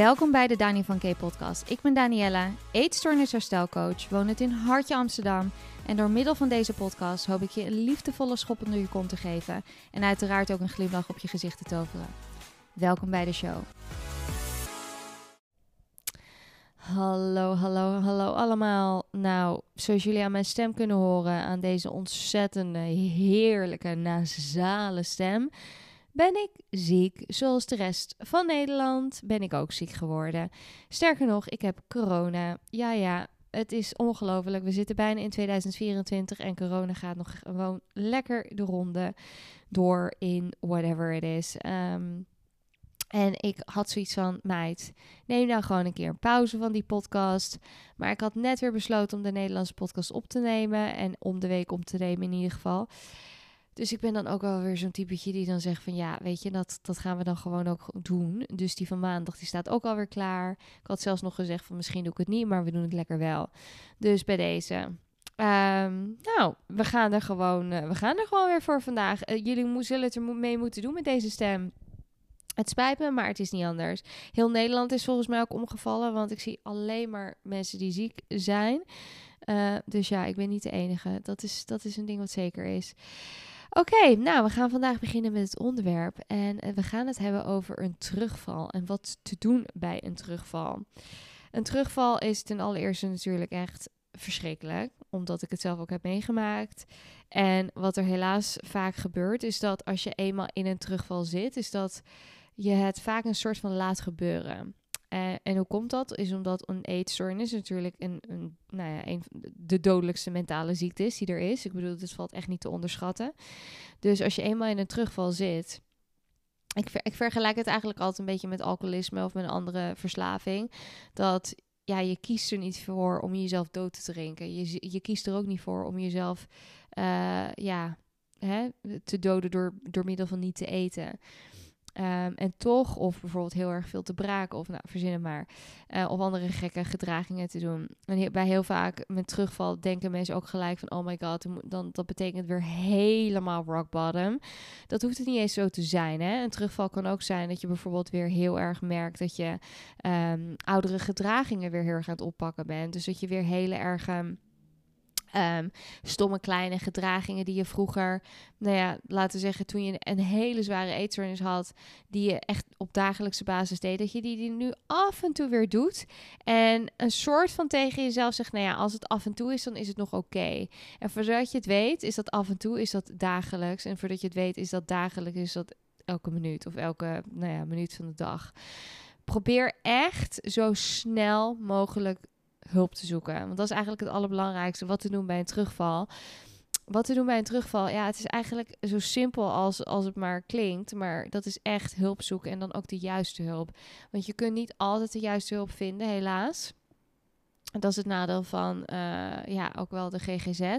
Welkom bij de Dani van K podcast. Ik ben Daniella, eetstoornisherstelcoach, woon het in Hartje Amsterdam. En door middel van deze podcast hoop ik je een liefdevolle schop onder je kont te geven. En uiteraard ook een glimlach op je gezicht te toveren. Welkom bij de show. Hallo, hallo, hallo allemaal. Nou, zoals jullie aan mijn stem kunnen horen, aan deze ontzettende, heerlijke, nasale stem ben ik ziek. Zoals de rest van Nederland ben ik ook ziek geworden. Sterker nog, ik heb corona. Ja, ja, het is ongelooflijk. We zitten bijna in 2024 en corona gaat nog gewoon lekker de ronde door in whatever it is. Ehm, en ik had zoiets van, meid, neem nou gewoon een keer een pauze van die podcast. Maar ik had net weer besloten om de Nederlandse podcast op te nemen. En om de week om te nemen in ieder geval. Dus ik ben dan ook wel weer zo'n typetje die dan zegt van ja, weet je, dat, dat gaan we dan gewoon ook doen. Dus die van maandag, die staat ook alweer klaar. Ik had zelfs nog gezegd van misschien doe ik het niet, maar we doen het lekker wel. Dus bij deze. Ehm, nou, we gaan er gewoon, uh, we gaan er gewoon weer voor vandaag. Uh, jullie zullen het er mee moeten doen met deze stem. Het spijt me, maar het is niet anders. Heel Nederland is volgens mij ook omgevallen, want ik zie alleen maar mensen die ziek zijn. Uh, dus ja, ik ben niet de enige. Dat is, dat is een ding wat zeker is. Oké, nou, we gaan vandaag beginnen met het onderwerp. En eh, we gaan het hebben over een terugval en wat te doen bij een terugval. Een terugval is ten allereerste natuurlijk echt verschrikkelijk, omdat ik het zelf ook heb meegemaakt. En wat er helaas vaak gebeurt, is dat als je eenmaal in een terugval zit, is dat je het vaak een soort van laat gebeuren. En hoe komt dat? Is omdat een eetstoornis natuurlijk een, een, nou ja, de dodelijkste mentale ziekte is die er is. Ik bedoel, het valt echt niet te onderschatten. Dus als je eenmaal in een terugval zit. Ik, ik vergelijk het eigenlijk altijd een beetje met alcoholisme of met een andere verslaving. Dat ja, je kiest er niet voor om jezelf dood te drinken. Je, je kiest er ook niet voor om jezelf uh, ja, hè, te doden door, door middel van niet te eten. Um, en toch, of bijvoorbeeld heel erg veel te braken, of nou, verzin het maar. Uh, of andere gekke gedragingen te doen. En bij heel vaak met terugval denken mensen ook gelijk van: oh my god, dan, dat betekent weer helemaal rock bottom. Dat hoeft het niet eens zo te zijn. Hè? Een terugval kan ook zijn dat je bijvoorbeeld weer heel erg merkt dat je um, oudere gedragingen weer heel erg aan het oppakken bent. Dus dat je weer hele erg. Um, stomme kleine gedragingen die je vroeger, nou ja, laten we zeggen, toen je een hele zware eetstoornis had, die je echt op dagelijkse basis deed, dat je die, die nu af en toe weer doet. En een soort van tegen jezelf zegt, nou ja, als het af en toe is, dan is het nog oké. En voordat je het weet, is dat af en toe, is dat dagelijks. En voordat je het weet, is dat dagelijks, is dat elke minuut of elke, nou ja, minuut van de dag. Probeer echt zo snel mogelijk hulp te zoeken. Want dat is eigenlijk het allerbelangrijkste. Wat te doen bij een terugval. Wat te doen bij een terugval? Ja, het is eigenlijk zo simpel als, als het maar klinkt. Maar dat is echt hulp zoeken en dan ook de juiste hulp. Want je kunt niet altijd de juiste hulp vinden, helaas. Dat is het nadeel van uh, ja, ook wel de GGZ.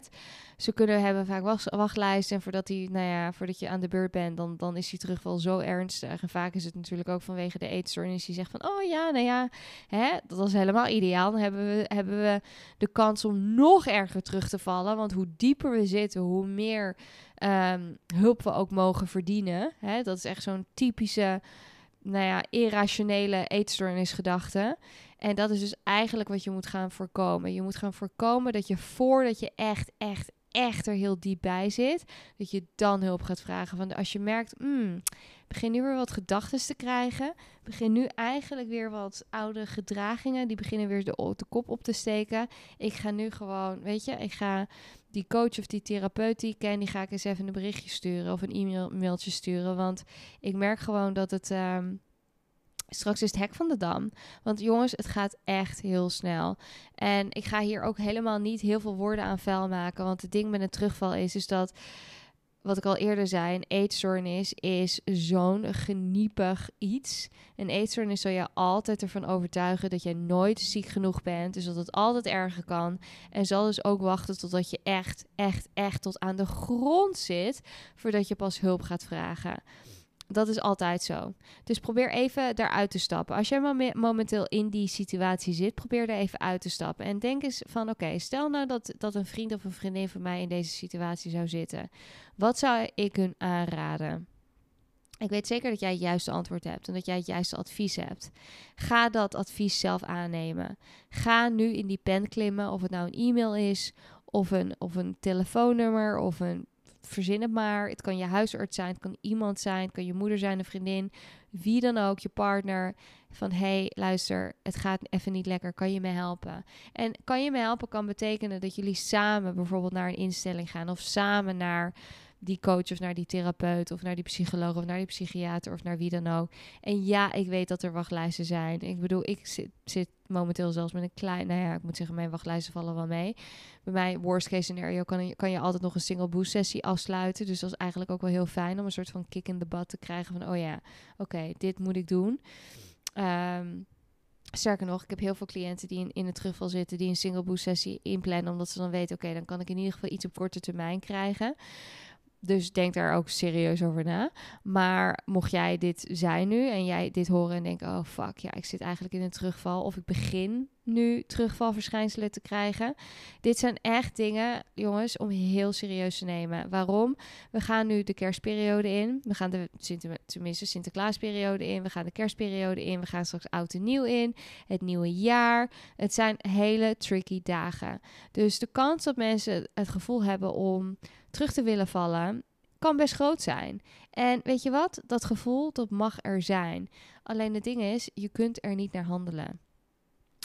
Ze kunnen hebben vaak wachtlijsten. En voordat, die, nou ja, voordat je aan de beurt bent, dan, dan is die terugval zo ernstig. En vaak is het natuurlijk ook vanwege de eetstoornis. Die zegt van, oh ja, nou ja, hè, dat is helemaal ideaal. Dan hebben we, hebben we de kans om nog erger terug te vallen. Want hoe dieper we zitten, hoe meer um, hulp we ook mogen verdienen. Hè, dat is echt zo'n typische, nou ja, irrationele eetstoornisgedachte. En dat is dus eigenlijk wat je moet gaan voorkomen. Je moet gaan voorkomen dat je voordat je echt, echt, echt er heel diep bij zit, dat je dan hulp gaat vragen. Van als je merkt, mm, begin nu weer wat gedachten te krijgen, begin nu eigenlijk weer wat oude gedragingen, die beginnen weer de, kop op te steken. Ik ga nu gewoon, weet je, ik ga die coach of die therapeut die ik ken, die ga ik eens even een berichtje sturen of een e-mailtje sturen. Want ik merk gewoon dat het. Um, Straks is het hek van de dam. Want jongens, het gaat echt heel snel. En ik ga hier ook helemaal niet heel veel woorden aan vuil maken. Want het ding met een terugval is, is dat, wat ik al eerder zei, een eetstoornis is zo'n geniepig iets. Een eetstoornis zal je altijd ervan overtuigen dat je nooit ziek genoeg bent. Dus dat het altijd erger kan. En zal dus ook wachten totdat je echt, echt, echt tot aan de grond zit. Voordat je pas hulp gaat vragen. Dat is altijd zo. Dus probeer even daaruit te stappen. Als jij momenteel in die situatie zit, probeer er even uit te stappen. En denk eens van, oké, stel nou dat, dat een vriend of een vriendin van mij in deze situatie zou zitten. Wat zou ik hun aanraden? Ik weet zeker dat jij het juiste antwoord hebt en dat jij het juiste advies hebt. Ga dat advies zelf aannemen. Ga nu in die pen klimmen, of het nou een e-mail is, of een, of een telefoonnummer, of een verzin het maar. Het kan je huisarts zijn, het kan iemand zijn, het kan je moeder zijn, een vriendin, wie dan ook, je partner. Van hey, luister, het gaat even niet lekker, kan je me helpen? En kan je me helpen kan betekenen dat jullie samen bijvoorbeeld naar een instelling gaan of samen naar die coach of naar die therapeut of naar die psycholoog of naar die psychiater of naar wie dan ook. En ja, ik weet dat er wachtlijsten zijn. Ik bedoel, ik zit, zit momenteel zelfs met een klein, nou ja, ik moet zeggen, mijn wachtlijsten vallen wel mee. Bij mij, worst case scenario, kan je, kan je altijd nog een single boost sessie afsluiten. Dus dat is eigenlijk ook wel heel fijn om een soort van kick in the butt te krijgen van, oh ja, oké, dit moet ik doen. Um, Sterker nog, ik heb heel veel cliënten die in, in het terugval zitten, die een single boost sessie inplannen, omdat ze dan weten, oké, dan kan ik in ieder geval iets op korte termijn krijgen. Dus denk daar ook serieus over na. Maar mocht jij dit zijn nu en jij dit horen en denken: oh fuck, ja, ik zit eigenlijk in een terugval. Of ik begin nu terugvalverschijnselen te krijgen. Dit zijn echt dingen, jongens, om heel serieus te nemen. Waarom? We gaan nu de kerstperiode in. We gaan de tenminste Sinterklaasperiode in. We gaan de kerstperiode in. We gaan straks oud en nieuw in. Het nieuwe jaar. Het zijn hele tricky dagen. Dus de kans dat mensen het gevoel hebben om terug te willen vallen, kan best groot zijn. En weet je wat? Dat gevoel, dat mag er zijn. Alleen het ding is, je kunt er niet naar handelen.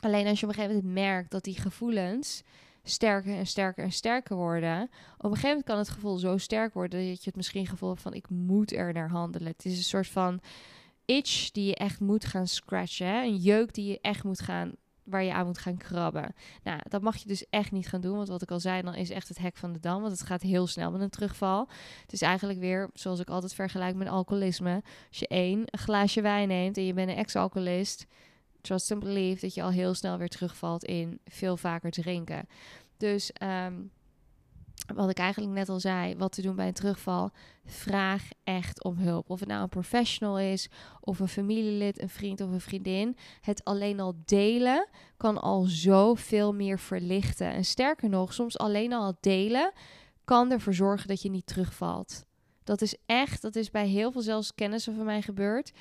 Alleen als je op een gegeven moment merkt dat die gevoelens sterker en sterker en sterker worden. Op een gegeven moment kan het gevoel zo sterk worden dat je het misschien gevoel hebt van ik moet er naar handelen. Het is een soort van itch die je echt moet gaan scratchen. Een jeuk die je echt moet gaan waar je aan moet gaan krabben. Nou, dat mag je dus echt niet gaan doen. Want wat ik al zei, dan is echt het hek van de dam. Want het gaat heel snel met een terugval. Het is eigenlijk weer, zoals ik altijd vergelijk met alcoholisme. Als je één glaasje wijn neemt en je bent een ex-alcoholist... trust and believe dat je al heel snel weer terugvalt in veel vaker drinken. Dus... Um, wat ik eigenlijk net al zei, wat te doen bij een terugval, vraag echt om hulp. Of het nou een professional is, of een familielid, een vriend of een vriendin. Het alleen al delen kan al zoveel meer verlichten. En sterker nog, soms alleen al delen kan ervoor zorgen dat je niet terugvalt. Dat is echt, dat is bij heel veel zelfs kennissen van mij gebeurd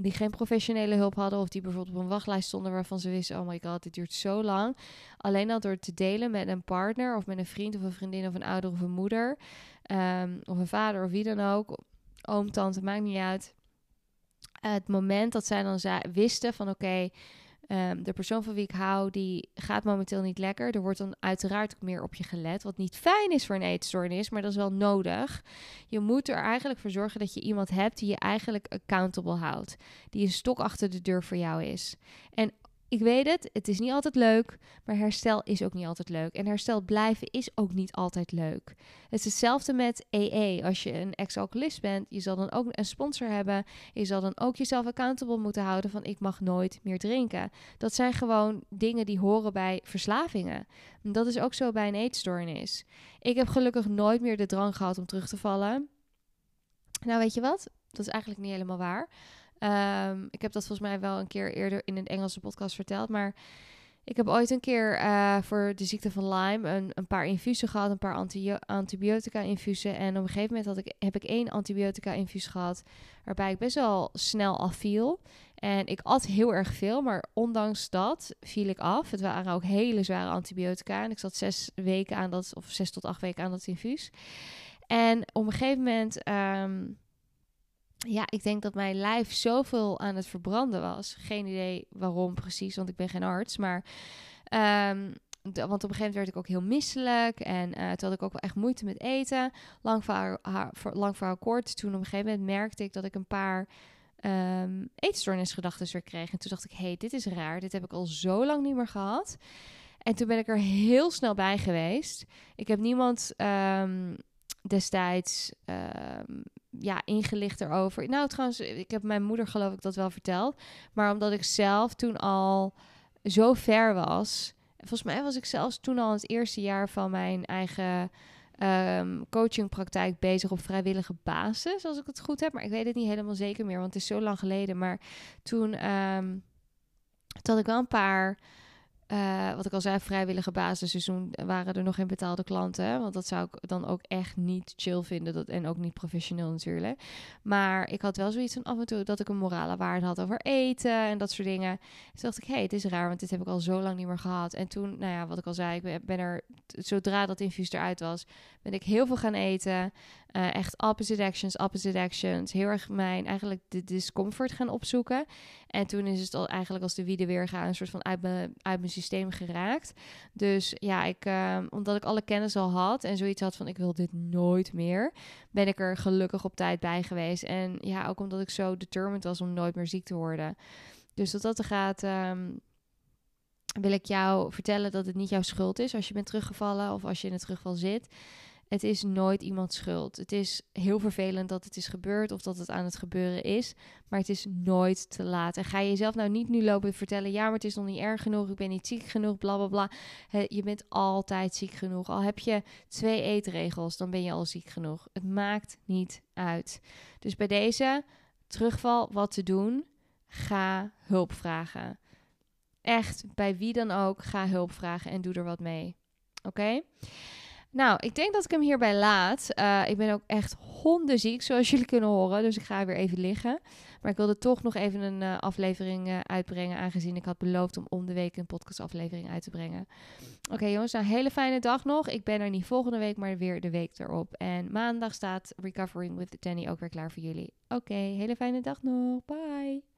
die geen professionele hulp hadden of die bijvoorbeeld op een wachtlijst stonden waarvan ze wisten, oh my god, dit duurt zo lang. Alleen al door te delen met een partner of met een vriend of een vriendin of een ouder of een moeder um, of een vader of wie dan ook, oom, tante, maakt niet uit. Het moment dat zij dan wisten van oké, Ehm, de persoon van wie ik hou, die gaat momenteel niet lekker. Er wordt dan uiteraard ook meer op je gelet. Wat niet fijn is voor een eetstoornis, maar dat is wel nodig. Je moet er eigenlijk voor zorgen dat je iemand hebt die je eigenlijk accountable houdt. Die een stok achter de deur voor jou is. En ik weet het, het is niet altijd leuk, maar herstel is ook niet altijd leuk. En herstel blijven is ook niet altijd leuk. Het is hetzelfde met EE. Als je een ex-alcoholist bent, je zal dan ook een sponsor hebben. Je zal dan ook jezelf accountable moeten houden van ik mag nooit meer drinken. Dat zijn gewoon dingen die horen bij verslavingen. En dat is ook zo bij een eetstoornis. Ik heb gelukkig nooit meer de drang gehad om terug te vallen. Nou, weet je wat? Dat is eigenlijk niet helemaal waar. Um, ik heb dat volgens mij wel een keer eerder in een Engelse podcast verteld. Maar ik heb ooit een keer uh, voor de ziekte van Lyme een, een paar infusen gehad. Een paar anti antibiotica-infusen. En op een gegeven moment had ik, heb ik één antibiotica-infuus gehad. Waarbij ik best wel snel afviel. En ik at heel erg veel. Maar ondanks dat viel ik af. Het waren ook hele zware antibiotica. En ik zat zes weken aan dat, of zes tot acht weken aan dat infuus. En op een gegeven moment. Um, ja, ik denk dat mijn lijf zoveel aan het verbranden was. Geen idee waarom precies, want ik ben geen arts. Maar um, want op een gegeven moment werd ik ook heel misselijk. En uh, toen had ik ook wel echt moeite met eten. Lang verhaal, kort. Toen op een gegeven moment merkte ik dat ik een paar um, eetstoornisgedachten weer kreeg. En toen dacht ik, hé, hey, dit is raar. Dit heb ik al zo lang niet meer gehad. En toen ben ik er heel snel bij geweest. Ik heb niemand um, destijds um, ja, ingelicht erover. Nou, trouwens, ik heb mijn moeder geloof ik dat wel verteld. Maar omdat ik zelf toen al zo ver was. Volgens mij was ik zelfs toen al het eerste jaar van mijn eigen um, coachingpraktijk bezig op vrijwillige basis, als ik het goed heb. Maar ik weet het niet helemaal zeker meer, want het is zo lang geleden. Maar toen, um, toen had ik wel een paar uh, wat ik al zei, vrijwillige basisseizoen waren er nog geen betaalde klanten. Want dat zou ik dan ook echt niet chill vinden. Dat, en ook niet professioneel natuurlijk. Maar ik had wel zoiets van af en toe dat ik een morale waarde had over eten en dat soort dingen. Dus dacht ik, hé, hey, het is raar, want dit heb ik al zo lang niet meer gehad. En toen, nou ja, wat ik al zei, ik ben er, zodra dat infuus eruit was, ben ik heel veel gaan eten. Uh, echt opposite actions, opposite actions. Heel erg mijn, eigenlijk de discomfort gaan opzoeken. En toen is het al eigenlijk als de wiede weer gaan, een soort van uit mijn, uit mijn systeem geraakt. Dus ja, ik, uh, omdat ik alle kennis al had en zoiets had van ik wil dit nooit meer, ben ik er gelukkig op tijd bij geweest. En ja, ook omdat ik zo determined was om nooit meer ziek te worden. Dus dat dat er gaat, um, wil ik jou vertellen dat het niet jouw schuld is als je bent teruggevallen of als je in het terugval zit. Het is nooit iemands schuld. Het is heel vervelend dat het is gebeurd of dat het aan het gebeuren is. Maar het is nooit te laat. En ga je jezelf nou niet nu lopen vertellen: ja, maar het is nog niet erg genoeg. Ik ben niet ziek genoeg. Bla bla bla. je bent altijd ziek genoeg. Al heb je twee eetregels, dan ben je al ziek genoeg. Het maakt niet uit. Dus bij deze terugval, wat te doen? Ga hulp vragen. Echt, bij wie dan ook, ga hulp vragen en doe er wat mee. Oké? Nou, ik denk dat ik hem hierbij laat. Uh, ik ben ook echt hondenziek, zoals jullie kunnen horen. Dus ik ga weer even liggen. Maar ik wilde toch nog even een uh, aflevering uh, uitbrengen. Aangezien ik had beloofd om om de week een podcastaflevering uit te brengen. Oké jongens, nou, hele fijne dag nog. Ik ben er niet volgende week, maar weer de week erop. En maandag staat Recovering with Danny ook weer klaar voor jullie. Oké, hele fijne dag nog. Bye.